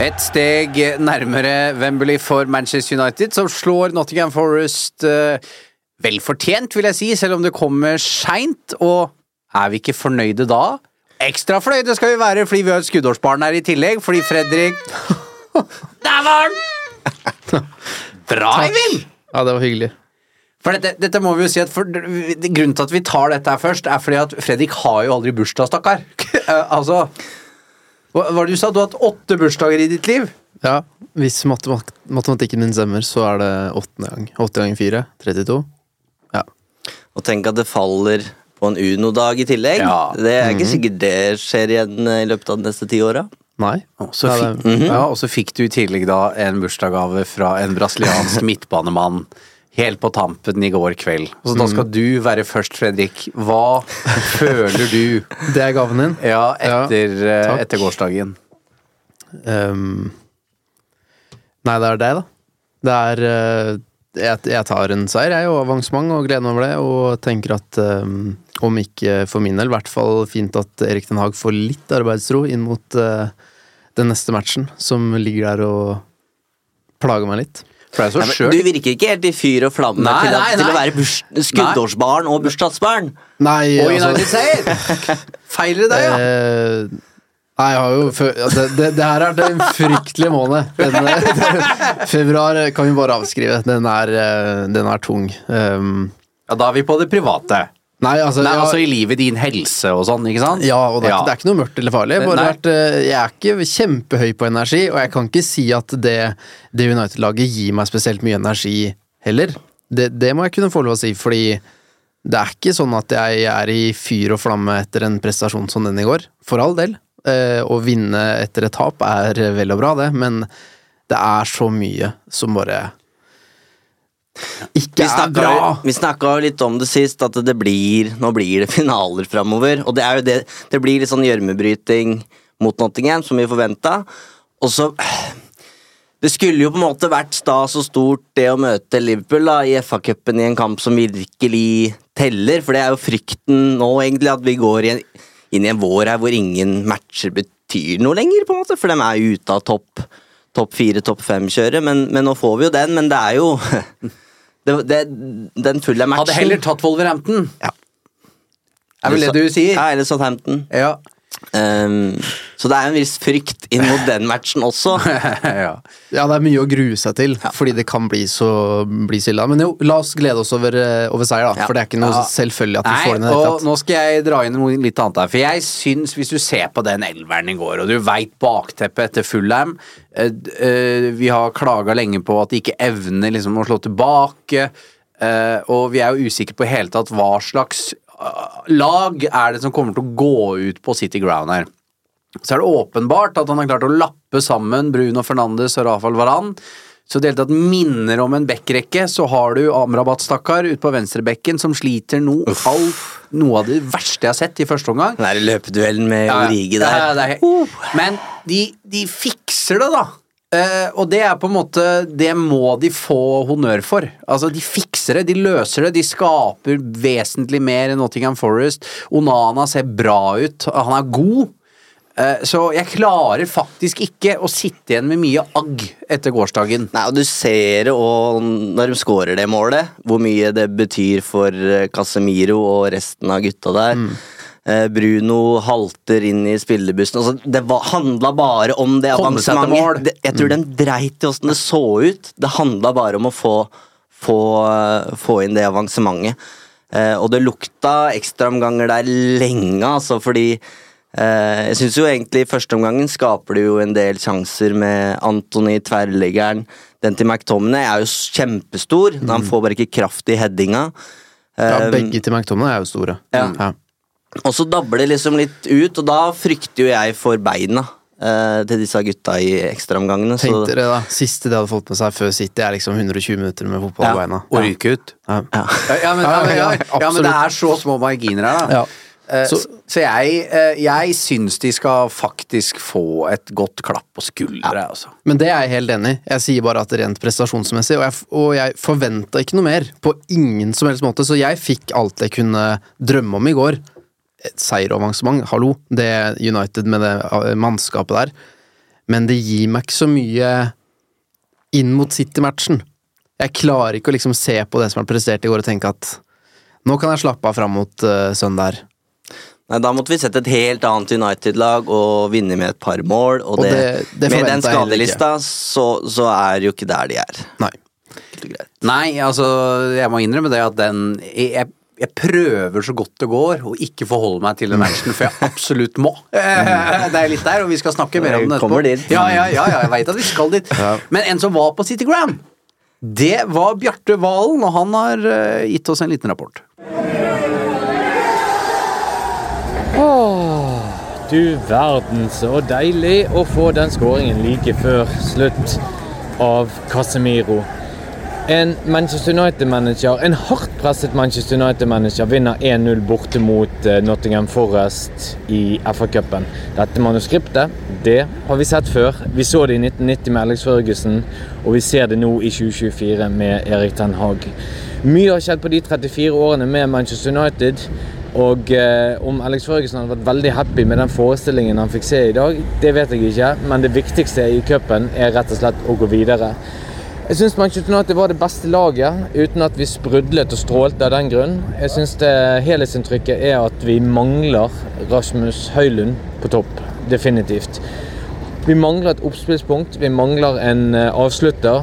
Et steg nærmere Wembley for Manchester United, som slår Nottingham Forest velfortjent, vel fortjent, vil jeg si, selv om det kommer seint. Og er vi ikke fornøyde da? Ekstra fornøyde skal vi være fordi vi har et skuddårsbarn her i tillegg, fordi Fredrik Der var den! Bra, Eivind! Ja, det var hyggelig. For dette, dette må vi jo si at for, Grunnen til at vi tar dette her først, er fordi at Fredrik har jo aldri bursdag, stakkar. altså Hva var det du sa? Du har hatt åtte bursdager i ditt liv? Ja, Hvis matemat matematikken min stemmer, så er det åttende gang. Åtte ganger fire. 32. Ja. Og tenk at det faller på en Uno-dag i tillegg. Ja. Det er ikke sikkert det skjer igjen eh, i løpet av de neste ti åra. Nei. Og så, Ja, fikk, det- ja, og så fikk du i tillegg da en bursdagsgave fra en brasiliansk midtbanemann helt på tampen i går kveld. Så da skal du være først, Fredrik. Hva føler du Det er gaven din. ja, etter, ja, etter gårsdagen? Um, nei, det er deg, da. Det er eh, jeg, jeg tar en seier, jeg, og avansement, og gleder meg over det. Og tenker at um, om ikke for min del, i hvert fall fint at Erik Den Haag får litt arbeidsro inn mot uh, den neste matchen, som ligger der og plager meg litt. For det så Ja, men du virker ikke helt i fyr og flamme Nei, til, at, nei, til å være burs, skuddårsbarn og bursdagsbarn. Nei, Og altså- United-seier! Feiler det deg, ja? Eh, Nei, jeg har jo det, det, det her er en fryktelig måned. Den, eh, februar kan vi bare avskrive. Den er, eh, den er tung. Um, ja? Da er vi på det private. Nei, altså, Nei, altså i livet, din helse og sånn, ikke sant? ja, og det er, Ja. Ikke, det er ikke noe mørkt eller farlig. Jeg, bare vært, eh, jeg er ikke kjempehøy på energi, og jeg kan ikke si at det, det United-laget gir meg spesielt mye energi heller. Det, det må jeg kunne få lov å si, fordi det er ikke sånn at jeg er i fyr og flamme etter en prestasjon som den i går. For all del. Eh, å vinne etter et tap er vel og bra, det, men det er så mye som bare ikke Vi er bra. vi snakka litt om det sist, at det blir Nå blir det finaler framover. Og det er jo det Det blir litt sånn gjørmebryting mot Nottingham, som vi forventa. Og så Det skulle jo på en måte vært stas og stort det å møte Liverpool da, i FA-cupen i en kamp som virkelig teller, for det er jo frykten nå egentlig at vi går i en, inn i en vår her hvor ingen matcher betyr noe lenger, på en måte, for de er jo ute av topp topp fire, topp fem-kjøret, men, men nå får vi jo den, men det er jo det, det, Den fulle matchen Hadde heller tatt Wolverhampton. Ja. Er vel det du sier? Ja, eller Southampton. Ja. Um, så det er en viss frykt inn mot den matchen også. ja. Ja, det er mye å grue seg til, fordi det kan bli så bli så ille. Men jo, la oss glede oss over, eh, over seier, da. Ja. For det er ikke noe Ja. selvfølgelig at vi Nei, får den i det hele og tatt. nå skal jeg dra inn noe litt annet her. For jeg syns, hvis du ser på den elveren i går, og du veit bakteppet etter Fullham eh, eh, Vi har klaga lenge på at de ikke evner liksom å slå tilbake, eh, og vi er jo usikre på i hele tatt hva slags lag er det som kommer til å gå ut på City Ground her. Så er det åpenbart at han har klart å lappe sammen Bruno Fernandes og Rafael Varan. Så det hele tatt minner om en backrekke, så har du Amrabat, stakkar, ute på venstrebekken, som sliter noe, alt, noe av det verste jeg har sett i første omgang. Den der løpeduellen med Ja. Origi der. ja, er- Men de, de fikser det, da. Eh, og det er på en måte Det må de få honnør for. Altså, de fikser det, de løser det. De skaper vesentlig mer enn Nottingham Forest. Onana ser bra ut. Han er god. Eh, Så jeg klarer faktisk ikke å sitte igjen med mye agg etter gårsdagen. Nei, og Du ser det når de skårer det målet, hvor mye det betyr for eh, Casemiro og resten av gutta der. Mm. Bruno halter inn i spillebussen. Altså, det var- handla bare om det avansementet. Jeg tror den dreit i åssen det så ut. Det handla bare om å få, få, eh, få inn det avansementet. Eh, og det lukta ekstraomganger der lenge, altså, fordi eh, jeg syns jo egentlig i første omgangen skaper det jo en del sjanser med Antony, tverrliggeren. Den til McTominay er jo kjempestor, men han får bare ikke kraft i headinga. Ja, Eh, begge til McTominay er jo store. Ja. og så dabber det liksom litt ut, og da frykter jo jeg for beina eh, til disse gutta i ekstraomgangene. Tenk så- dere da, siste de hadde fått med seg før City, er liksom 120 minutter med fotball Ja. på beina. Og ryke ut. Ja. Ja. Ja, ja, men, ja, men, ja, ja, men det er så små marginer her, da. Ja. Eh, Så- Så, jeg, eh, jeg syns de skal faktisk få et godt klapp på skuldra, altså. Men det er jeg helt enig i. Jeg sier bare at rent prestasjonsmessig, og jeg, og jeg forventa ikke noe mer. På ingen som helst måte. Så jeg fikk alt jeg kunne drømme om i går. Et seieravansement, hallo. Det United med det eh, mannskapet der. Men det gir meg ikke så mye inn mot City-matchen. Jeg klarer ikke å liksom se på det som er prestert i går og tenke at nå kan jeg slappe av fram mot uh, søndag. Nei, Da måtte vi sett et helt annet United-lag og vinne med et par mål. Og, Og det, det- det med den skadelista så, så er jo ikke der de er. Nei. Nei, altså, jeg må innrømme det at den Jeg, jeg prøver så godt det går å ikke forholde meg til den matchen, for jeg absolutt må. Det er litt der, og vi skal snakke mer om det etterpå. Dit. Ja, ja, ja, ja jeg veit at vi skal dit. Men en som var på Citygram, det var Bjarte Valen, og han har eh, gitt oss en liten rapport. Du verden, så deilig å få den skåringen like før slutt av Casemiro. En Manchester United-manager, en hardt presset Manchester United-manager vinner 1-0 borte mot eh, Nottingham Forest i FA-cupen. Dette manuskriptet det har vi sett før. Vi så det i 1990 med Alex Førgesen, og vi ser det nå i 2024 med Erik Ten Hag. Mye har skjedd på de 34 årene med Manchester United. Og eh, om Alex Førgesen hadde vært veldig happy med den forestillingen han fikk se i dag, det vet jeg ikke, men det viktigste i cupen er rett og slett å gå videre. Jeg syns Manchester United var det beste laget, uten at vi sprudlet og strålte av den grunn. Jeg syns helhetsinntrykket er at vi mangler Rasmus Høylund på topp. Definitivt. Vi mangler et oppspillspunkt, vi mangler en eh, avslutter.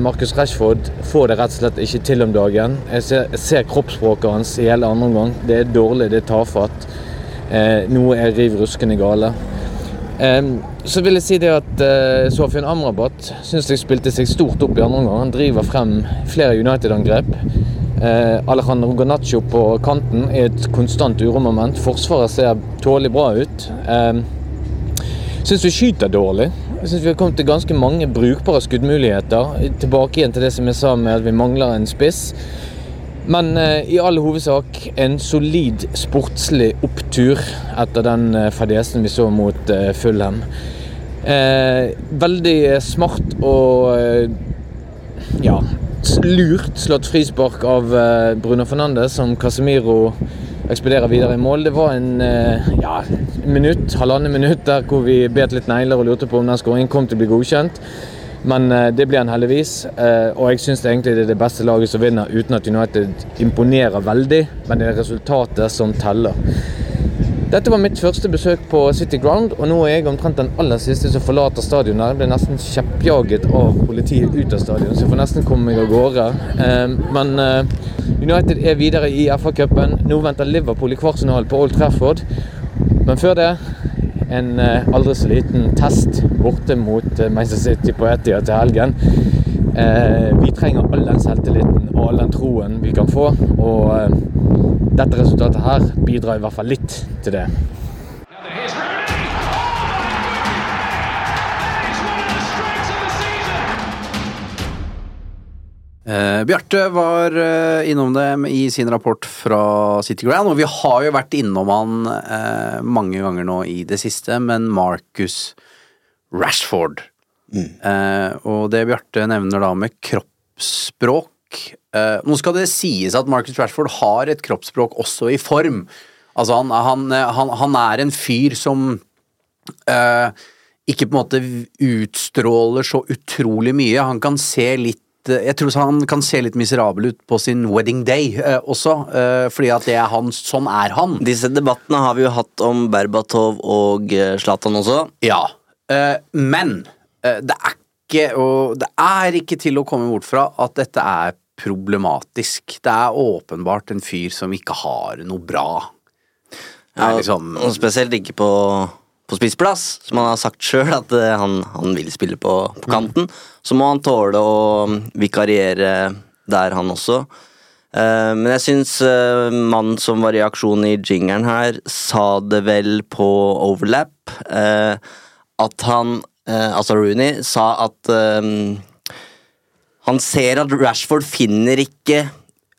Markus Marcus Rashford får det rett og slett ikke til om dagen. Jeg ser, jeg ser kroppsspråket hans i hele andre omgang. Det er dårlig, det er tafatt. Eh, noe er riv ruskende gale. Eh, så vil jeg si det at eh, Sofian Amrabat syns jeg spilte seg stort opp i andre omgang. Han driver frem flere United-angrep. Eh, Alejandro Ganaccio på kanten er et konstant uromoment. Forsvaret ser tålelig bra ut. Syns vi skyter dårlig. Jeg synes Vi har kommet til ganske mange brukbare skuddmuligheter. Tilbake igjen til det som jeg sa med at vi mangler en spiss. Men eh, i all hovedsak en solid sportslig opptur etter den eh, fadesen vi så mot eh, Fulham. Eh, veldig smart og eh, ja, lurt slått frispark av eh, Bruno Fernandes, som Casemiro ekspederer videre i mål. Det var en eh, ja, minutt, halvannet minutt der hvor vi bet litt negler og lurte på om den skåringen kom til å bli godkjent. Men eh, det ble han heldigvis, eh, og jeg syns egentlig det er det beste laget som vinner uten at United imponerer veldig, men det er resultatet som teller. Dette var mitt første besøk på City Ground, og nå er jeg omtrent den aller siste som forlater stadionet. Jeg ble nesten kjeppjaget av politiet ut av stadion, så jeg får nesten komme meg av gårde. Eh, Men eh, United er videre i FA-cupen. Nå venter Liverpool i kvartfinalen på Old Trafford. Men før det en eh, aldri så liten test borte mot eh, Manchester City på Etia til helgen. Eh, Vi trenger all den selvtilliten og all den troen vi kan få. og eh, dette resultatet her bidrar i hvert fall litt til det. Eh, Bjarte var eh, innom det i sin rapport fra City Ground, og vi har jo vært innom han eh, mange ganger nå i det siste, men Marcus Rashford. Eh, og det Bjarte nevner da med kroppsspråk eh, Nå skal det sies at Marcus Rashford har et kroppsspråk også i form. Altså, han, han, han, han er en fyr som eh, ikke på en måte utstråler så utrolig mye. Han kan se litt eh, jeg tror han kan se litt miserabel ut på sin wedding day eh, også, eh, fordi at det er han, sånn er han. Disse debattene har vi jo hatt om Berbatov og eh, Zlatan også. Ja, eh, men eh, det er ikke og det er ikke til å komme bort fra at dette er problematisk. Det er åpenbart en fyr som ikke har noe bra. Ja, liksom og spesielt ikke på, på spissplass, som han har sagt sjøl, at eh, han, han vil spille på, på kanten. Så må han tåle å mm, vikariere der, han også. Eh, men jeg syns uh, mannen som var i aksjon i jingeren her, sa det vel på overlap. eh, at han, eh, altså Rooney, sa at eh, han ser at Rashford finner ikke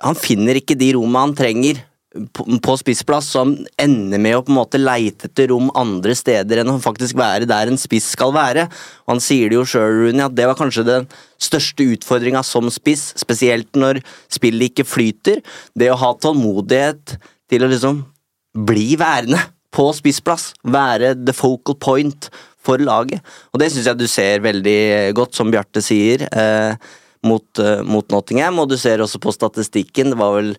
Han finner ikke de rommene han trenger på, på spissplass, så han ender med å på en måte leite etter rom andre steder enn å faktisk være der en spiss skal være. Og Han sier det jo sjøl, Rooney, at det var kanskje den største utfordringa som spiss, spesielt når spillet ikke flyter. Det å ha tålmodighet til å liksom bli værende på spissplass. Være the focal point for laget. Og det syns jeg du ser veldig godt, som Bjarte sier, eh, mot, eh, mot Nottingham. Og du ser også på statistikken. Det var vel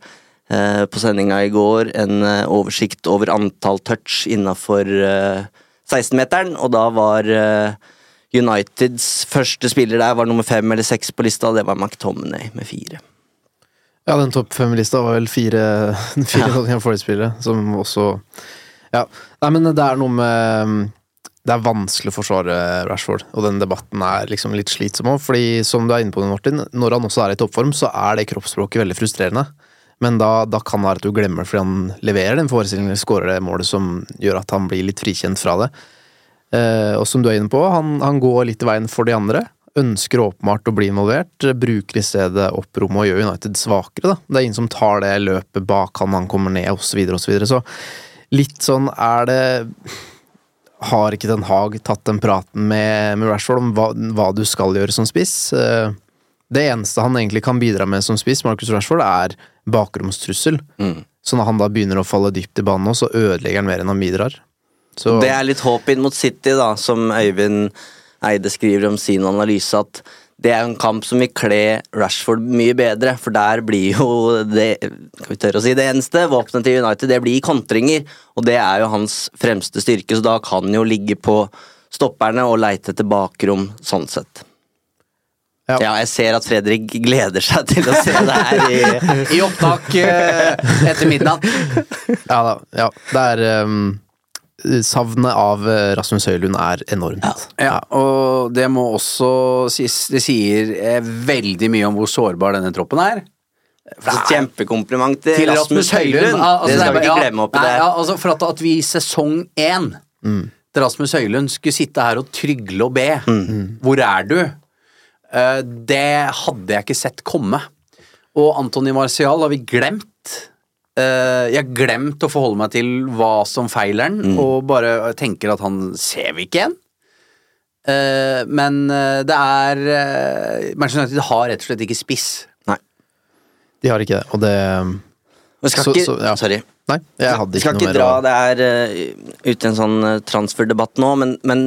eh, på sendinga i går en eh, oversikt over antall touch innafor eh, 16-meteren, og da var eh, Uniteds første spiller der var nummer fem eller seks på lista, det var McTominay med fire. Ja, den topp fem-lista var vel fire, fire Nottingham Forest-spillere, som også Ja. Nei, men det er noe med Det er vanskelig å forsvare Rashford, og den debatten er liksom litt slitsom òg, fordi som du er inne på, Martin, når han også er i toppform, så er det kroppsspråket veldig frustrerende. Men da, da kan det være at du glemmer fordi han leverer den forestillingen eller skårer det målet som gjør at han blir litt frikjent fra det. Eh, og som du er inne på, han, han går litt i veien for de andre. Ønsker åpenbart å bli involvert, bruker i stedet opp rommet og gjør United svakere. da. Det er ingen som tar det løpet bak han, han kommer ned, osv., osv. Så, videre. så litt sånn er det Har ikke Den Haag tatt den praten med, med Rashford om hva, hva du skal gjøre som spiss? Eh, Det eneste han egentlig kan bidra med som spiss, Marcus Rashford, er bakromstrussel. Så når han da begynner å falle dypt i banen nå, så ødelegger han mer enn han bidrar. Så Det er litt håp inn mot City, da, som Øyvind Eide skriver om sin analyse, at det er en kamp som vil kle Rashford mye bedre, for der blir jo det kan vi tørre å si det eneste våpenet til United, det blir kontringer, og det er jo hans fremste styrke, så da kan han jo ligge på stopperne og leite etter bakrom sånn sett. Ja. Ja, jeg ser at Fredrik gleder seg til å se det her i I opptak eh, etter midnatt. Ja da. Ja. Det er um, Savnet av eh, Rasmus Høylund er enormt. Ja, og det må også sies Det sier eh, veldig mye om hvor sårbar denne troppen er. Kjempekompliment til, Til Rasmus Høylund. Høylund. altså, det skal er vi ikke glemme oppi det. Ja, altså for at, at vi i sesong én til Rasmus Høylund skulle sitte her og trygle og be Hvor er du? Uh, det hadde jeg ikke sett komme. Og Antony Marcial har vi glemt. Eh, jeg har glemt å forholde meg til hva som feiler han, og bare tenker at han ser vi ikke igjen. Uh, men eh, det er uh, Manchester United har rett og slett ikke spiss. De har ikke det, og det men skal Så- ikke, så, ja. Sorry. Nei, jeg hadde ikke skal noe ikke mer dra å det her uh, ut i en sånn uh, transferdebatt nå, men, men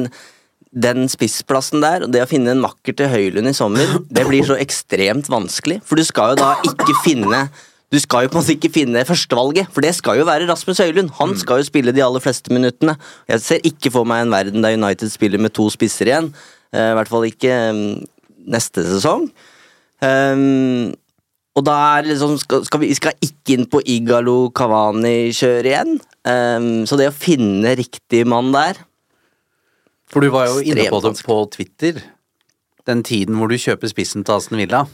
den spissplassen der, og det å finne en makker til Høylund i sommer, det blir så ekstremt vanskelig. For du skal jo da ikke finne Du skal jo på en måte ikke finne førstevalget, for det skal jo være Rasmus Høylund. Han skal jo spille de aller fleste minuttene. Jeg ser ikke for meg en verden der United spiller med to spisser igjen. Uh, I hvert fall ikke um, neste sesong. Um, og da er liksom, skal, skal vi vi skal ikke inn på Igalo Kavani-kjøret igjen. Um, så det å finne riktig mann der For du var jo inne på det på Twitter. Den tiden hvor du kjøper spissen til Aston Villa.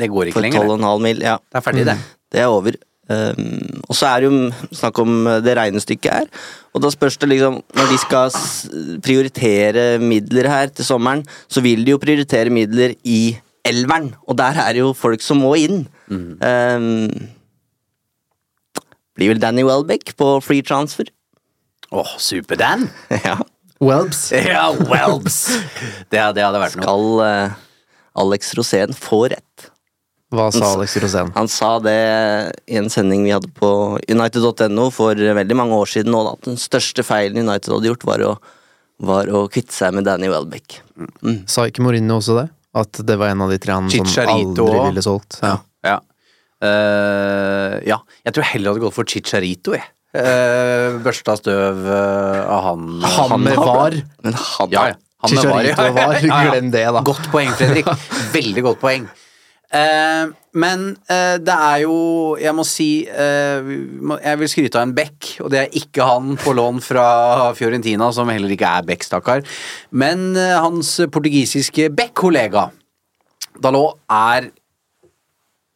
Det går ikke for lenger. For 12,5 mil, ja. Det er ferdig, det. Det er over. Um, og så er det jo snakk om det regnestykket her. Og da spørs det liksom Når de skal prioritere midler her til sommeren, så vil de jo prioritere midler i elveren. Og der er det jo folk som må inn. Um, blir vel Danny Welbeck på free transfer. Åh, Super-Dan! ja. Welbs. Ja, Welbs! Det, det hadde vært noe. Skal uh, Alex Rosén få rett? Hva sa Alex Rosén? Han sa det i en sending vi hadde på United.no for veldig mange år siden. Og at den største feilen United hadde gjort, var å, var å kvitte seg med Danny Welbeck. Sa ikke Mourinho også det? At det var en av de tre han som aldri ville solgt? Ja. Ja. Uh, ja. Jeg tror jeg heller hadde gått for Chicharito, jeg. Uh, børsta støv uh, av han Han med var. Men han Ja, ja. Han med var, ja. Var. Glem det, da. Godt poeng, Fredrik. Veldig godt poeng. Eh, men eh, det er jo Jeg må si eh, Jeg vil skryte av en Beck, og det er ikke han på lån fra Fiorentina, som heller ikke er Beck, stakkar. Men eh, hans portugisiske Beck-kollega Dalot er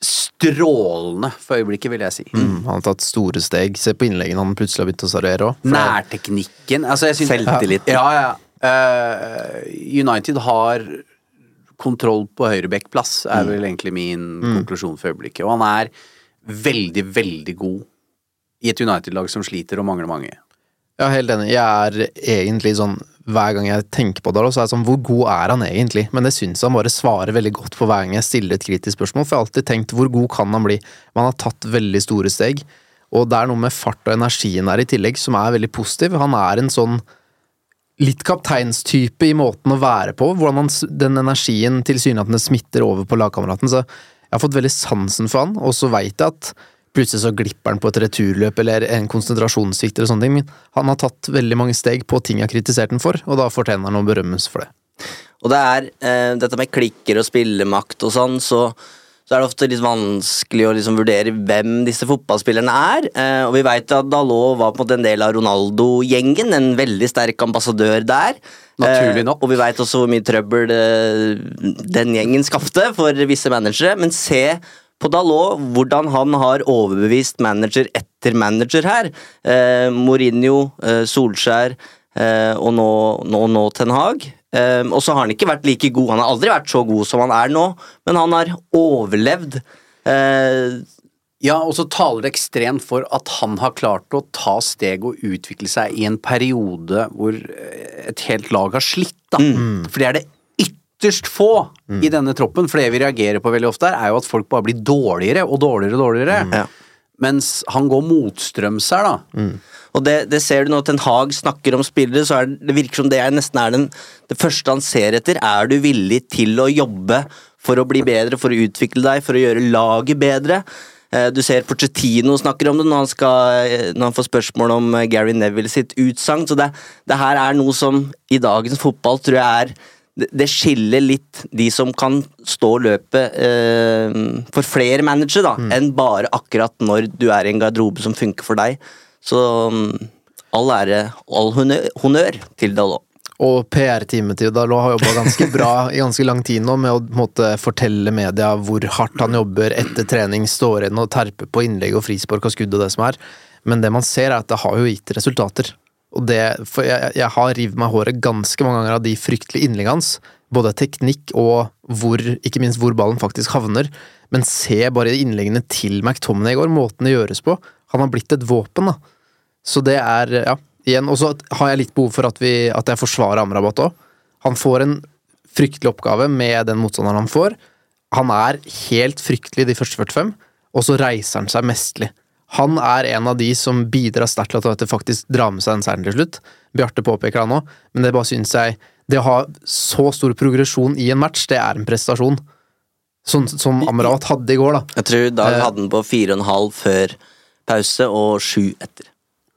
strålende for øyeblikket, vil jeg si. Mm, han har tatt store steg. Se på innleggene han plutselig har begynt å servere òg. Nærteknikken altså Selvtilliten. Ja, ja. Uh, United har kontroll på høyrebekkplass, er vel egentlig min konklusjon for øyeblikket. Og han er veldig, veldig god i et United-lag som sliter og mangler mange. Ja, helt enig. Jeg er egentlig sånn Hver gang jeg tenker på det, så er jeg sånn Hvor god er han egentlig? Men det syns han bare svarer veldig godt på hver gang jeg stiller et kritisk spørsmål. For jeg har alltid tenkt hvor god kan han bli? Men han har tatt veldig store steg. Og det er noe med fart og energien der i tillegg som er veldig positiv. Han er en sånn litt kapteinstype i måten å være på. Hvordan han, den energien tilsynelatende smitter over på lagkameraten. Så jeg har fått veldig sansen for han, og så veit jeg at plutselig så glipper han på et returløp eller en konsentrasjonssvikt eller sånne ting. Men han har tatt veldig mange steg på ting jeg har kritisert han for, og da fortjener han å berømmes for det. Og det er eh, dette med klikker og spillemakt og sånn, så, så er det ofte litt vanskelig å liksom vurdere hvem disse fotballspillerne er. Eh, og vi veit at Dalot var på en en del av Ronaldo-gjengen, en veldig sterk ambassadør der. Naturlig nok. Eh, og vi veit også hvor mye trøbbel eh, den gjengen skapte for visse managere. Men se på Dalot, hvordan han har overbevist manager etter manager her. Eh, Mourinho, eh, Solskjær eh, og nå, nå, nå Ten Hag. Eh, og så har han ikke vært like god. Han har aldri vært så god som han er nå, men han har overlevd. Eh, Ja, og så taler det ekstremt for at han har klart å ta steg og utvikle seg i en periode hvor eh, et helt lag har slitt, da. For det er det ytterst få i denne troppen. For det vi reagerer på veldig ofte, er jo at folk bare blir dårligere og dårligere og dårligere. Ja. Mens han går motstrøms her, da. Og det, det ser du når Ten Hag snakker om spillere, så det, det virker som det er nesten er den, det første han ser etter. Er du villig til å jobbe for å bli bedre, for å utvikle deg, for å gjøre laget bedre? Eh, Du ser Porcettino snakker om det når han, skal, eh, når han får spørsmål om eh, Gary Neville sitt utsagn. Så det, det her er noe som i dagens fotball tror jeg er det, skiller litt de som kan stå løpet eh, for flere managere, da, enn bare akkurat når du er i en garderobe som funker for deg. Så mm, all ære, all honnør, honnør til Dalot. Og PR-teamet til Dalot har jobba ganske bra i ganske lang tid nå med å måte, fortelle media hvor hardt han jobber etter trening, står igjen og terper på innlegg og frispark og skudd og det som er. Men det man ser, er at det har jo gitt resultater. Og det, for jeg, jeg har revet meg håret ganske mange ganger av de fryktelige innleggene hans. Både teknikk og hvor, ikke minst hvor ballen faktisk havner. Men se bare innleggene til McTominay i går, måten det gjøres på. Han har blitt et våpen, da. Så det er, ja, igjen, og så har jeg litt behov for at, vi, at jeg forsvarer Amrabat òg. Han får en fryktelig oppgave med den motstanderen han får. Han er helt fryktelig de første 45, og så reiser han seg mesterlig. Han er en av de som bidrar sterkt til at det faktisk drar med seg den seieren til slutt. Bjarte påpeker han nå, men det bare syns jeg Det å ha så stor progresjon i en match, det er en prestasjon. Sånn som Amrabat hadde i går, da. Jeg tror Dag Eh. hadde den på fire og en halv før pause og sju etter.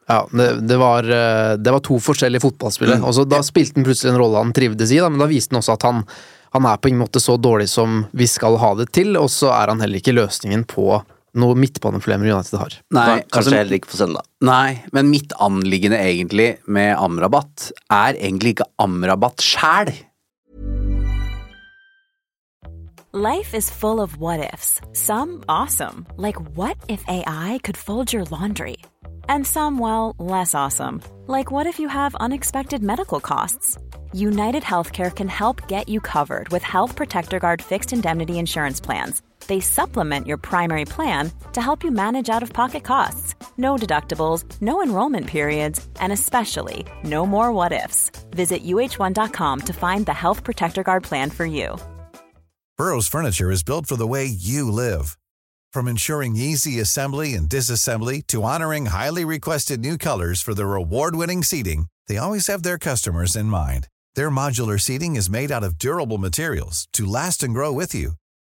Ja, det, det, var, eh, det var to forskjellige fotballspillere. Mm. Også, Da spilte han plutselig en rolle han trivdes i, da, men da viste han også at han, han er på ingen måte så dårlig som vi skal ha det til, og så er han heller ikke løsningen på noe midtbaneproblemer United har. Nei, Kanskje altså, heller ikke på søndag. nei, men mitt anliggende egentlig med Amrabat er egentlig ikke Amrabat sjæl. Life is full of what ifs. Some awesome, like what if AI could fold your laundry? And some, well, less awesome, like what if you have unexpected medical costs? United Healthcare can help get you covered with Health Protector Guard fixed indemnity insurance plans. They supplement your primary plan to help you manage out of pocket costs. No deductibles, no enrollment periods, and especially no more what ifs. Visit uh1.com to find the Health Protector Guard plan for you. Burrow's furniture is built for the way you live. From ensuring easy assembly and disassembly to honoring highly requested new colors for their award-winning seating, they always have their customers in mind. Their modular seating is made out of durable materials to last and grow with you.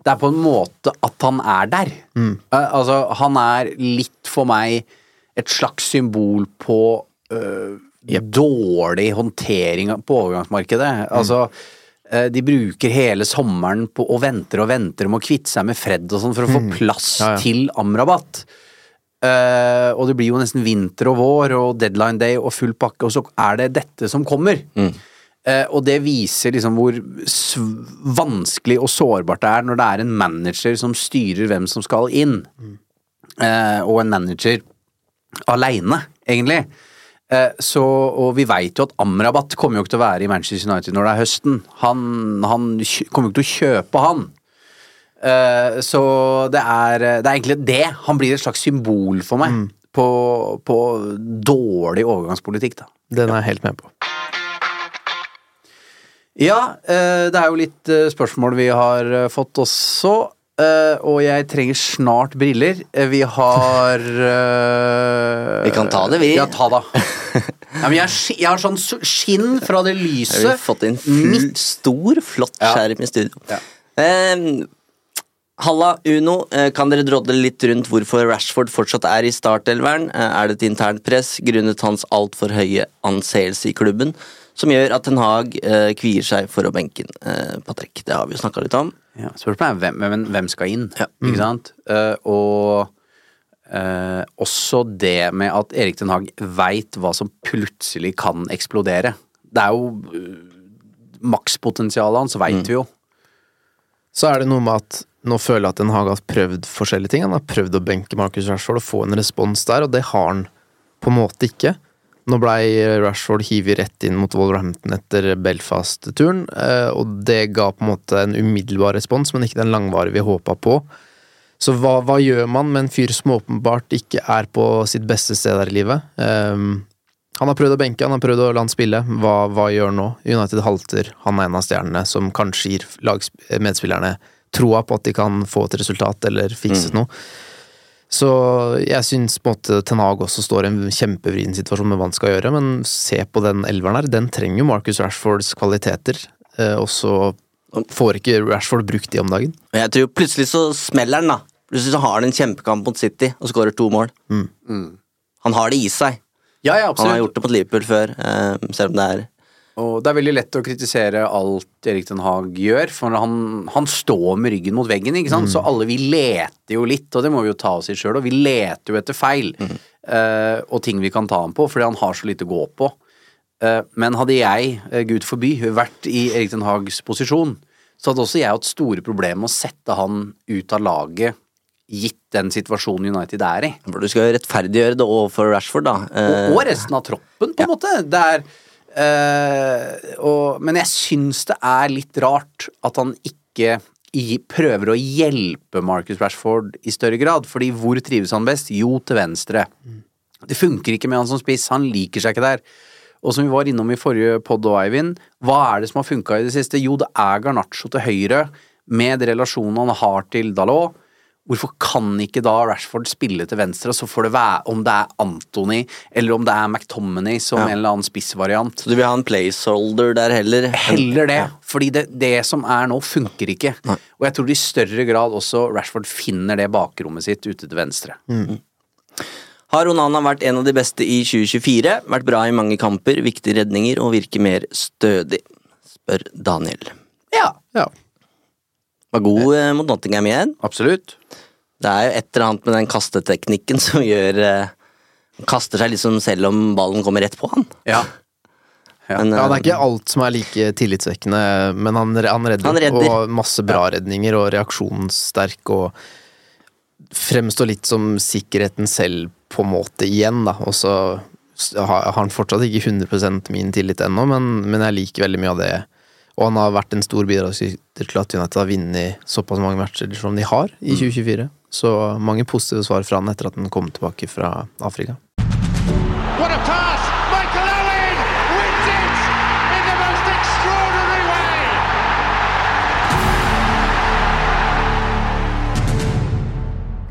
det er på en måte at han er der. Mm. Eh, altså, han er litt for meg et slags symbol på øh, dårlig håndtering på overgangsmarkedet. Mm. Altså, øh, de bruker hele sommeren på og venter og venter om å kvitte seg med Fred og sånn for å få plass Mm. Ja, ja. til Amrabat. Uh, og det blir jo nesten vinter og vår og deadline day og full pakke, og så er det dette som kommer. Eh, og det viser liksom hvor vanskelig og sårbart det er når det er en manager som styrer hvem som skal inn. Eh, og en manager aleine, egentlig. Eh, så, og vi veit jo at Amrabat kommer jo ikke til å være i Manchester United når det er høsten. Han, han kommer jo ikke til å kjøpe han. Eh, så det er, det er egentlig det. Han blir et slags symbol for meg på, på dårlig overgangspolitikk, da. Den er jeg helt med på. Ja, eh, det er jo litt eh, spørsmål vi har eh, fått også. Og jeg trenger snart briller. Vi har Vi kan ta det, vi. Ja, ta da. Ja, men jeg, jeg har sånn skinn fra det Vi har vi fått inn full, stor, flott skjerm i studio. Ja. Eh, Halla, Uno. Kan dere drodle litt rundt hvorfor Rashford fortsatt er i startelveren? Er det et internt press grunnet hans altfor høye anseelse i klubben som gjør at Ten Hag eh, kvier seg for å benke inn Eh, Patrick, det har vi jo snakka litt om. Ja, spørsmålet er hvem, hvem, hvem skal inn, Ja. ikke sant? Uh, og uh, også det med at Erik Den Haag veit hva som plutselig kan eksplodere. Det er jo uh, Makspotensialet hans veit vi jo. Så er det noe med at nå føler jeg at Den Haag har prøvd forskjellige ting. Han har prøvd å benke Marcus Rashford og få en respons der, og det har han på en måte ikke. Nå blei Rashford hivet rett inn mot Wolverhampton etter Belfast-turen, eh, og det ga på en måte en umiddelbar respons, men ikke den langvarige vi håpa på. Så hva, hva gjør man med en fyr som åpenbart ikke er på sitt beste sted her i livet? Um, han har prøvd å benke, han har prøvd å la han spille. Hva, hva gjør nå? United halter, han er en av stjernene som kanskje gir medspillerne troa på at de kan få et resultat eller fikse noe. Så jeg syns på en måte Ten Hag også står i en kjempevrien situasjon med hva han skal gjøre, men se på den elveren her, den trenger jo Marcus Rashfords kvaliteter, eh, og så får ikke Rashford brukt de om dagen. Jeg tror plutselig så smeller han, da. Plutselig så har han en kjempekamp mot City og skårer to mål. Han har det i seg. Ja, ja, Han har gjort det mot Liverpool før, eh, selv om det er Og det er veldig lett å kritisere alt Erik Den Haag gjør, for han, han står med ryggen mot veggen, ikke sant. Så alle vi leter jo litt, og det må vi jo ta oss i sjøl, og vi leter jo etter feil. eh, og ting vi kan ta ham på, fordi han har så lite å gå på. Uh, men hadde jeg, uh, gud forby, vært i Erik Den Haags posisjon, så hadde også jeg hatt store problemer med å sette han ut av laget, gitt den situasjonen United er i. For du skal jo rettferdiggjøre det overfor Rashford, da. Og, og resten av troppen, på en måte. Det er eh, og, Men jeg syns det er litt rart at han ikke i, prøver å hjelpe Marcus Rashford i større grad. Fordi hvor trives han best? Jo, til venstre. Det funker ikke med han som spiss, han liker seg ikke der. Og som vi var innom i forrige podd og Eivind, hva er det som har funka i det siste? Jo, det er Garnaccio til høyre, med relasjonen han har til Dalot. Hvorfor kan ikke da Rashford spille til venstre, og så får det være om det er Anthony eller om det er McTominay som Ja. en eller annen spissvariant. Så du vil ha en placeholder der heller? Heller det, fordi det, det som er nå, funker ikke. Og jeg tror i større grad også Rashford finner det bakrommet sitt ute til venstre. Har Onana vært en av de beste i 2024? Vært bra i mange kamper, viktige redninger og virker mer stødig? Spør Daniel. Ja, Ja. Var god eh, mot Nottingham igjen. absolutt. Det er jo et eller annet med den kasteteknikken som gjør eh, Han kaster seg liksom selv om ballen kommer rett på han. Ja. Men, Ja, det er eh, ikke alt som er like tillitsvekkende, men han, han, redder, Han redder. Og masse bra redninger, og reaksjonssterk, og fremstår litt som sikkerheten selv, på en måte, igjen, da. Og så har har han fortsatt ikke 100% min tillit ennå, men, men jeg liker veldig mye av det. Og han har vært en stor bidragsyter til at United har vunnet såpass mange matcher som de har i 2024. Så mange positive svar fra han etter at han kom tilbake fra Afrika. What a pass! Michael Owen wins it in the most extraordinary way.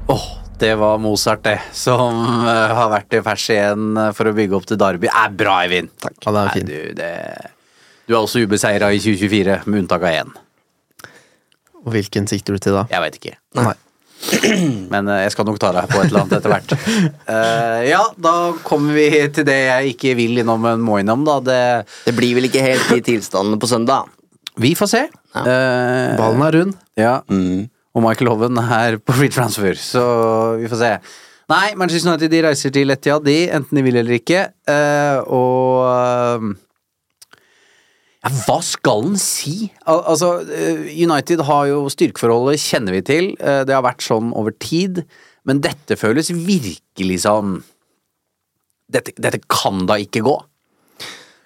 Åh, det var Mozart, det, som eh, har vært i pers igjen eh, for å bygge opp til Derby. Er bra, Eivind! Takk. Ja, det er Nei, fint. du, det, du er også ubeseira i 2024, med unntak av én. Og hvilken sikter du til da? Jeg veit ikke. Nei. Men eh, jeg skal nok ta deg på et eller annet etter hvert. Uh, ja, da kommer vi til det jeg ikke vil innom, men må innom, da. Det, Det blir vel ikke helt de tilstandene på søndag. vi får se. Eh, Ballen er rund. Ja. Og Michael Hoven er på free transfer, så vi får se. Nei, Manchester United de reiser til Etihad, de, enten de vil eller ikke. Uh, og eh, ja, hva skal en si? Al altså, eh, United har jo styrkeforholdet, kjenner vi til. Eh, det har vært sånn over tid. Men dette føles virkelig sånn Dette, dette kan da ikke gå?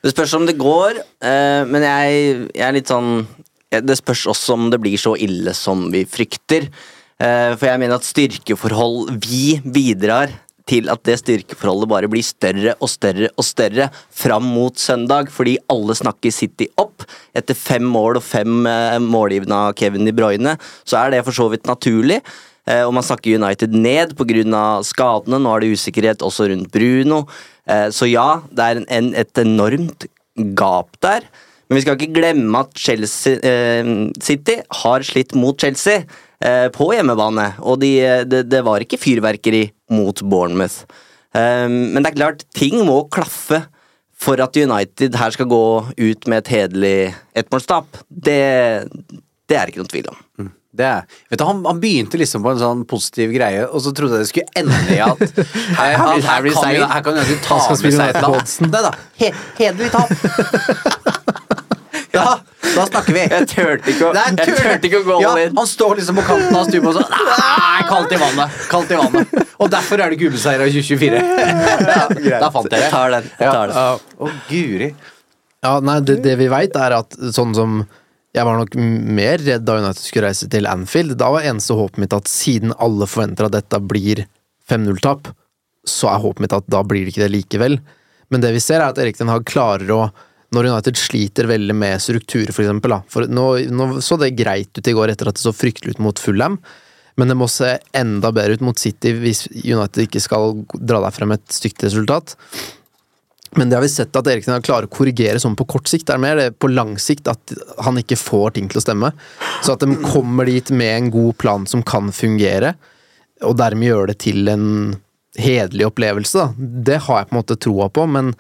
Det spørs om det går, eh, men jeg, jeg er litt sånn Det spørs også om det blir så ille som vi frykter. Eh, for jeg mener at styrkeforhold Vi bidrar til at det styrkeforholdet bare blir større og større og større fram mot søndag, fordi alle snakker City opp. Etter fem mål og fem eh, målgivende av Kevin De Bruyne, så er det for så vidt naturlig. Eh, og man snakker United ned pga. skadene. Nå er det usikkerhet også rundt Bruno. Eh, så ja, det er en, et enormt gap der. Men vi skal ikke glemme at Chelsea City har slitt mot Chelsea på hjemmebane. Og de, det, det var ikke fyrverkeri mot Bournemouth. Eh, men det er klart, ting må klaffe for at United her skal gå ut med et hederlig ettmålstap. Det, det er ikke noen tvil om. Det er, vet du, han, han begynte liksom på en sånn positiv greie, og så trodde jeg det skulle ende i at her, her, her, kan vi, her kan jo ta med seg et. Nei da, hederlig tap. Ja, da snakker vi. Jeg turte ikke ikke å gå ja, all in. Han står liksom på kanten av stupet og sånn Nei, kaldt i vannet! Kaldt i vannet. Og derfor er det ikke ubeseira i 2024. Da fant jeg det. Jeg tar den. Jeg tar den. Ja. Å, guri. Ja, nei, det, det vi veit er at sånn som Jeg var nok mer redd da United skulle reise til Anfield. Da var eneste håpet mitt at siden alle forventer at dette blir 5-0-tap, så er håpet mitt at da blir det ikke det likevel. Men det vi ser, er at Erik Den Haag klarer å Når United sliter veldig med struktur, for eksempel, nå, nå så det greit ut i går etter at det så fryktelig ut mot Fulham. Men det må se enda bedre ut mot City hvis United ikke skal dra deg frem et stygt resultat. Men det har vi sett at Eriksen klarer å korrigere sånn på kort sikt. Det er mer det på lang sikt at han ikke får ting til å stemme. Så at de kommer dit med en god plan som kan fungere, og dermed gjøre det til en hederlig opplevelse, da. Det har jeg på en måte troa på, men,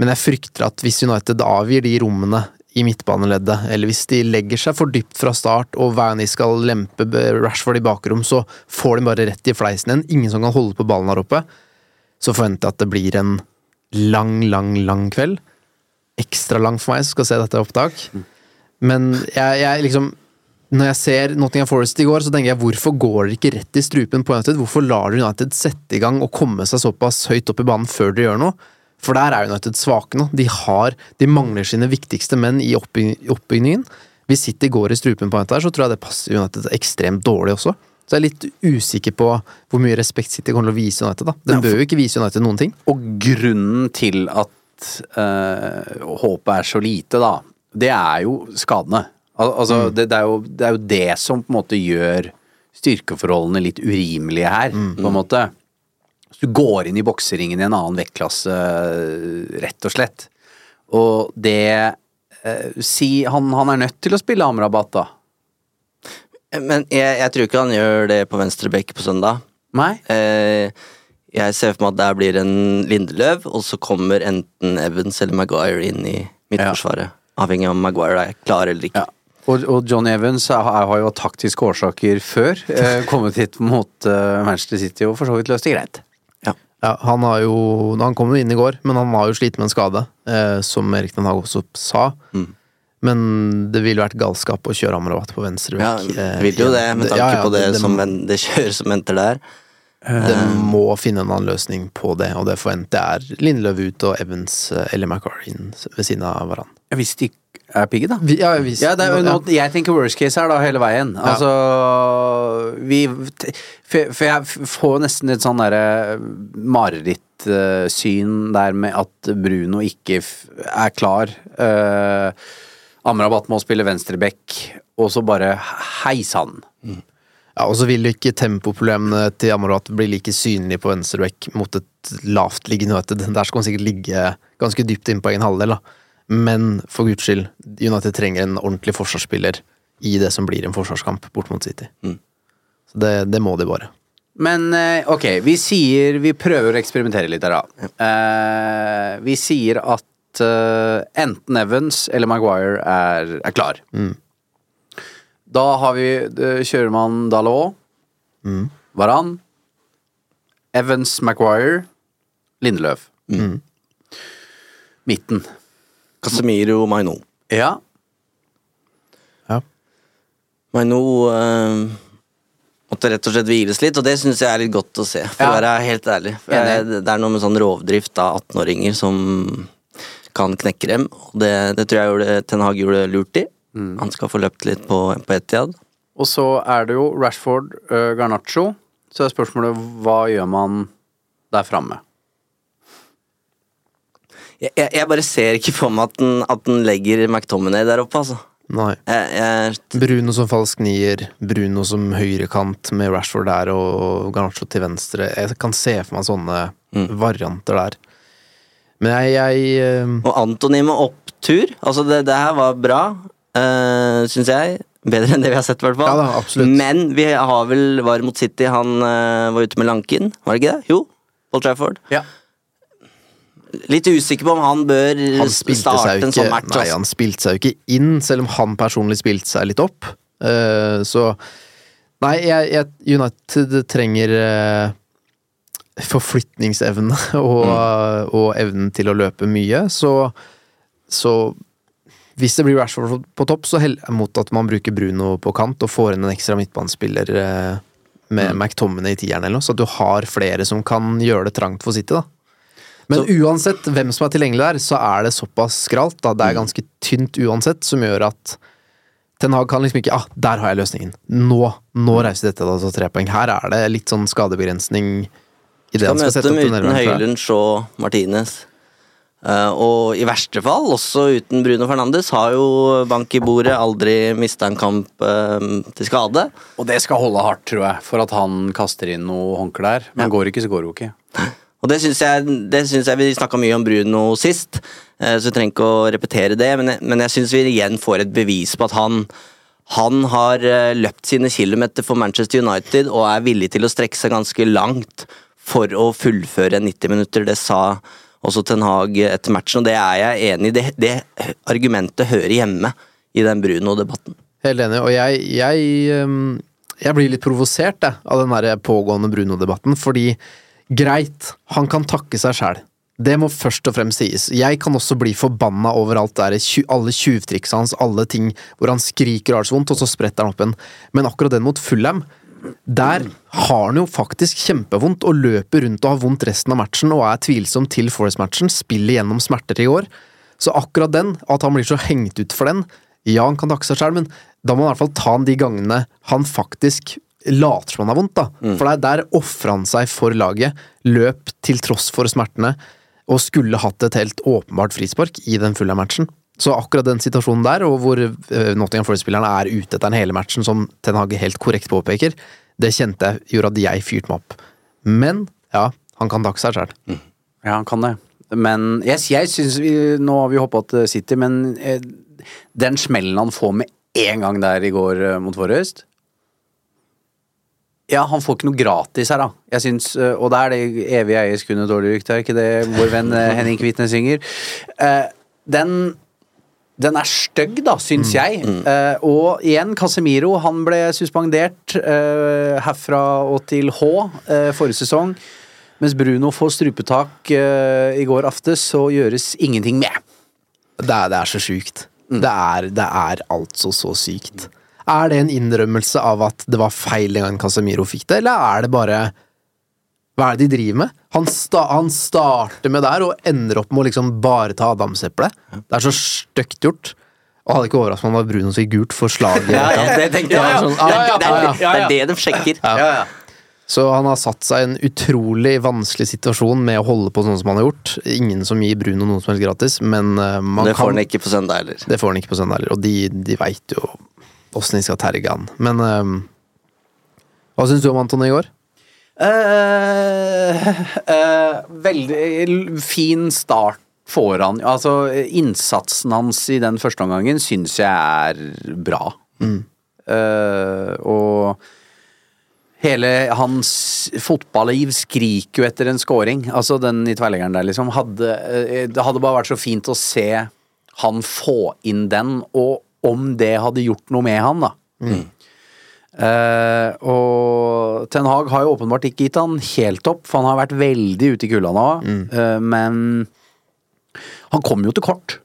men jeg frykter at hvis United avgir de rommene i midtbaneleddet, eller hvis de legger seg for dypt fra start, og de skal lempe Rashford i bakrom, så får de bare rett i fleisen igjen. Ingen som kan holde på ballen her oppe. Så forventer jeg at det blir en lang, lang, lang kveld. Ekstra lang for meg som skal se dette opptak. Men jeg, jeg liksom Når jeg ser Nottingham Forest i går, så tenker jeg hvorfor går dere ikke rett i strupen på United? Hvorfor lar United sette i gang og komme seg såpass høyt opp i banen før dere gjør noe? For der er United svake nå. De, har, de mangler sine viktigste menn i oppbyggingen. Hvis City går i strupen på dette, her, så tror jeg det passer United ekstremt dårlig også. Så jeg er litt usikker på hvor mye respekt City kommer til å vise United. da. Den bør jo ikke vise United noen ting. Og grunnen til at øh, håpet er så lite, da, det er jo skadene. Al altså, det, det, er jo, det er jo det som på en måte gjør styrkeforholdene litt urimelige her, på en måte. Så du går inn i bokseringen i en annen vektklasse, rett og slett. Og det eh, Si han, han er nødt til å spille Amrabat, da. Men jeg, jeg tror ikke han gjør det på venstre bekk på søndag. Nei? Eh, jeg ser for meg at der blir en Lindeløv, og så kommer enten Evans eller Maguire inn i midtforsvaret. Avhengig av om Maguire er klar eller ikke. Ja. Og, og John Evans har, har jo av taktiske årsaker før eh, kommet hit mot eh, Manchester City og for så vidt løst det greit. Ja, han har jo Han kom jo inn i går, men han har jo slitt med en skade, eh, som Erik Den Haag også sa. Mm. Men det ville vært galskap å kjøre Amrabat på venstre Ja, det vil jo det, med tanke ja, ja, på det, det, som en, det kjøret som venter der. det må finne en annen løsning på det, og det forventer jeg er Lindløv ut og Evans eh, eller McCarrin ved siden av hverandre. Ja, Hvis de er pigge, da. Vi, ja, hvis, Ja, det er nå, jeg tenker worst case her da, hele veien. Altså Vi For, for jeg får nesten et sånn derre marerittsyn der med at Bruno ikke er klar. Uh, Amrabat må spille venstreback, og så bare hei sann. Ja, og så vil ikke tempoproblemene til Amrabat bli like synlige på venstre bekk mot et lavtliggende United. Der skal han sikkert ligge ganske dypt inn på egen halvdel, da. Men for guds skyld, United trenger en ordentlig forsvarsspiller i det som blir en forsvarskamp bort mot City. Mm. Så det, det må de bare. Men eh, ok, vi sier Vi prøver å eksperimentere litt her, da. Eh, vi sier at eh, enten Evans eller Maguire er, er klar. Da har vi Kjører man Dalot, Varan, Evans, Maguire, Lindeløv. Midten. Casemiro Maino. Ja. ja. Maino eh, måtte rett og slett hviles litt, og det syns jeg er litt godt å se, for Ja. å være helt ærlig. Jeg, det er noe med sånn rovdrift av 18-åringer som kan knekke dem, og det, det tror jeg gjorde, Ten Hag gjorde lurt i. Han skal få løpt litt på, på Etiad. Og så er det jo Rashford, uh, Garnaccio. Så er spørsmålet hva gjør man der framme? Jeg, jeg, bare ser ikke for meg at den, at den legger McTominay der oppe, altså. Nei. Jeg, jeg, Bruno som falsk nier, Bruno som høyrekant med Rashford der og Garnaccio til venstre. Jeg kan se for meg sånne varianter der. Men jeg, jeg uh... og Antony med opptur. Altså, det, det her var bra, uh, syns jeg. Bedre enn det vi har sett, i hvert fall. Ja da. Men vi har vel var mot City, han uh, var ute med Lanken, var det ikke det? Jo, Paul Trafford. Ja. Litt usikker på om han bør Han starte ikke, en sånn match. Nei, altså. han spilte seg jo ikke inn, selv om han personlig spilte seg litt opp. Uh, så Nei, jeg, jeg, United trenger uh, forflytningsevne og, og evnen til å løpe mye, så Så hvis det blir Rashford på topp, så heller jeg mot at man bruker Bruno på kant og får inn en ekstra midtbanespiller med med McTominay i tieren eller noe, så at du har flere som kan gjøre det trangt for City, da. Men uansett hvem som er tilgjengelig der, så er det såpass skralt. da, Det er ganske tynt uansett, som gjør at Ten Hag kan liksom ikke ah, der har jeg løsningen. Nå nå reiser dette da til tre poeng. Her er det litt sånn skadebegrensning i det Skal han skal sette møte opp den uten. Høylund, Shaw, Martinez. Uh, og i verste fall, også uten Bruno Fernandes, har jo bank i bordet aldri mista en kamp uh, til skade. Og det skal holde hardt, tror jeg, for at han kaster inn noe håndklær. Men Men går ikke, så går det jo ikke. Og det syns jeg, jeg Vi snakka mye om Bruno sist, eh, så vi trenger ikke å repetere det. Men jeg, men syns vi igjen får et bevis på at han han har eh, løpt sine kilometer for Manchester United og er villig til å strekke seg ganske langt for å fullføre 90 minutter. Det sa også Ten Hag etter matchen, og det er jeg enig i. Det, det argumentet hører hjemme i den Bruno-debatten. Helt enig, og jeg, jeg, jeg blir litt provosert jeg, av den pågående Bruno-debatten, fordi greit, han kan takke seg sjæl. Det må først og fremst sies. Jeg kan også bli forbanna over alt der, alle tjuvtriksa hans, alle ting hvor han skriker og har det så vondt, og så spretter han opp igjen. Men akkurat den mot Fulham, der har han jo faktisk kjempevondt og løper rundt og har vondt resten av matchen og er tvilsom til Forest-matchen, spiller gjennom smerter i år. Så akkurat den, at han blir så hengt ut for den, Ja, han kan takke seg sjøl, men da må han i hvert fall ta han de gangene han faktisk later som han har vondt, da. For der, der ofra han seg for laget, løp til tross for smertene, og skulle hatt et helt åpenbart frispark i den fulle matchen. Så akkurat den situasjonen der, og hvor eh, Nottingham Forest-spillerne er ute etter den hele matchen, som Ten Hage helt korrekt påpeker, det kjente jeg gjorde at jeg fyrte meg opp. Men ja, han kan takke seg sjøl. Ja, han kan det. Men jeg, jeg syns Nå har vi hoppa til City, men eh, den smellen han får med en gang der i går eh, mot Forrest Ja, han får ikke noe gratis her, da. Jeg syns, eh, Og det er det evige eiersekundet dårlig rykte, er ikke det vår venn eh, Henning Kvitne synger? Eh, den den er stygg, da, syns jeg. Eh, og igjen, Casemiro han ble suspendert herfra og til H forrige sesong. Mens Bruno får strupetak i går aftes, så gjøres ingenting med. Det er, det er så sjukt. Det, er, det er altså så sykt. Er det en innrømmelse av at det var feil den gangen Casemiro fikk det, eller er det bare Hva er det de driver med? Han, sta, han starter med der og ender opp med å liksom bare ta adamseplet. Det er så stygt gjort. Og hadde ikke overrasket meg om det var Bruno som fikk gult for slaget. Ja, ja, det tenkte jeg. sånn, ah, det er- ja, Det er det de sjekker. Ja. Så han har satt seg i en utrolig vanskelig situasjon med å holde på sånn som han har gjort. Ingen som gir Bruno noe som helst gratis, men eh, man Det får kan han ikke på søndag heller. Det får han ikke på søndag heller, og de, de veit jo åssen de skal terge han. Men um, hva syns du om Anton i går? Uh, uh, veldig fin start får han. Altså, innsatsen hans i den første omgangen syns jeg er bra. Eh, og hele hans fotballiv skriker jo etter en scoring. Altså den i tverleggeren der, liksom. Hadde, det hadde bare vært så fint å se han få inn den, og om det hadde gjort noe med han, da. Eh, og Ten Hag har jo åpenbart ikke gitt han helt opp, for han har vært veldig ute i kulda nå. Eh, men han kom jo til kort.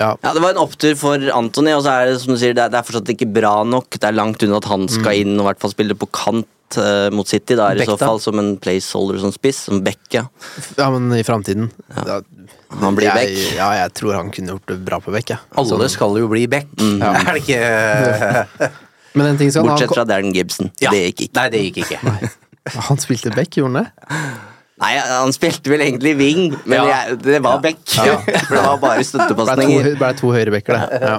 Ja, Ja, Det var en opptur for Antony, og så er det som du sier, det er, det er fortsatt ikke bra nok. Det er langt unna at han skal inn og i hvert fall spille på kant eh, mot City. Da er det i så fall som en placeholder som spiss, som Beck, ja. ja men i framtiden ja. Han blir Beck. Ja, jeg tror han kunne gjort det bra på Beck, jeg. Alle skal jo bli back. Er det ikke Men en ting skal Bortsett fra Darren Gibson. Ja. Det gikk ikke. Nei, det gikk ikke. han, han spilte Beck, gjorde han det? Nei, han spilte vel egentlig wing, men Ja. jeg, det var Beck. For det var bare Ble to, ble to høyrebacker, det. Ja.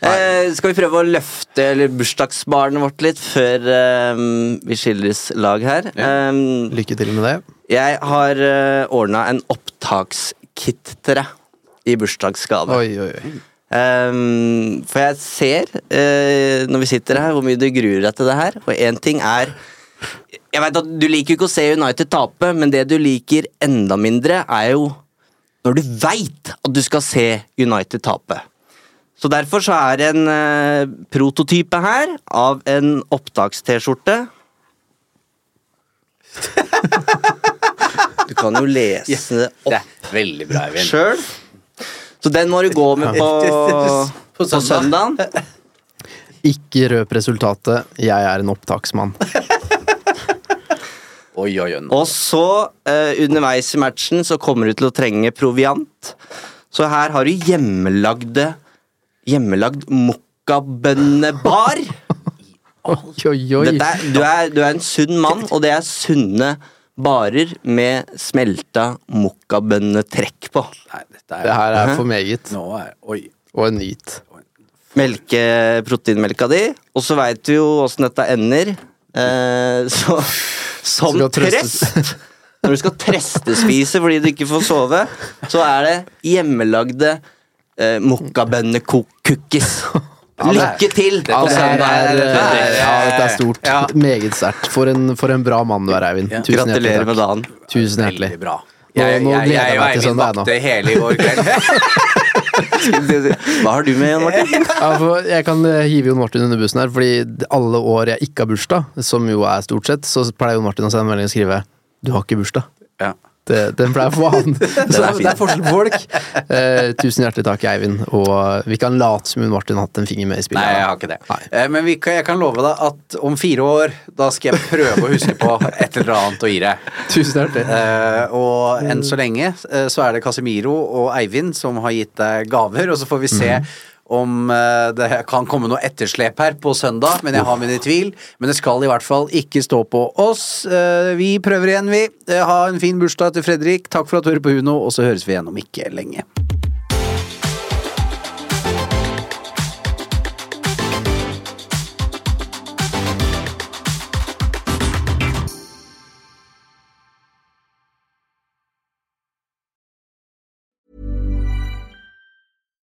Eh, skal vi prøve å løfte eller bursdagsbarnet vårt litt før eh, vi skilles lag her? Eh, Lykke til med det. jeg har uh, ordna en opptakskit til deg i bursdagsgave. Oi, oi, oi. Um, for jeg ser, uh, når vi sitter her, hvor mye du gruer deg til det her. Og én ting er Jeg vet at Du liker ikke å se United tape, men det du liker enda mindre, er jo når du veit at du skal se United tape. Så Derfor så er det en eh, prototype her av en opptaks-T-skjorte. Du kan jo lese det Det opp er veldig bra, Eivind. sjøl. Så den må du gå med på, På på søndagen. Ikke røp resultatet. Jeg er en opptaksmann. Oi, oi, oi. Og så, eh, underveis i matchen, så kommer du til å trenge proviant. Så her har du hjemmelagde Hjemmelagd mokkabønnebar. Oi, oi, oi. Dette er, du, er, du er en sunn mann, og det er sunne barer med smelta mokkabønnetrekk på. Nei, dette er Det her er for meget. Nå er Oi. Og en nyt. Melke proteinmelka di, og så veit du jo åssen dette ender. Eh, så som trøst Når du skal trøstespise fordi du ikke får sove, så er det hjemmelagde eh, mokkabønne-cookies. Lykke til på det søndag! er, Det ja, stort. Ja. Meget sterkt. For, en- for en bra mann du er, Eivind. Tusen hjertelig Gratulerer med dagen. Tusen hjertelig. Bra. Nå- Jeg, nå jeg, gleder jeg jeg jeg meg til Eivind søndag, nå. vakte hele i går kveld. Hva har du med, Jan Martin? Ja, for jeg kan eh, hive Jon Martin under bussen her, fordi alle år jeg ikke har bursdag, som jo er stort sett, så pleier Jon Martin å sende en melding og skrive 'Du har ikke bursdag'. Ja. Det, den ble for han. Så det er, forskjell på folk. Eh, tusen hjertelig takk, Eivind. Og vi kan late som hun Martin har hatt en finger med i spillet. Nei, jeg har ikke det. Eh, Men vi kan, jeg kan love deg at om fire år, da skal jeg prøve å huske på et eller annet å gi deg. Tusen hjertelig. Eh, og enn så lenge eh, så er det Casemiro og Eivind som har gitt deg gaver, og så får vi se om eh, det kan komme noe etterslep her på søndag, men jeg har mine tvil. Men det skal i hvert fall ikke stå på oss. Eh, vi prøver igjen, vi. Eh, ha en fin bursdag til Fredrik. Takk for at du hører på Uno, og så høres vi igjen om ikke lenge.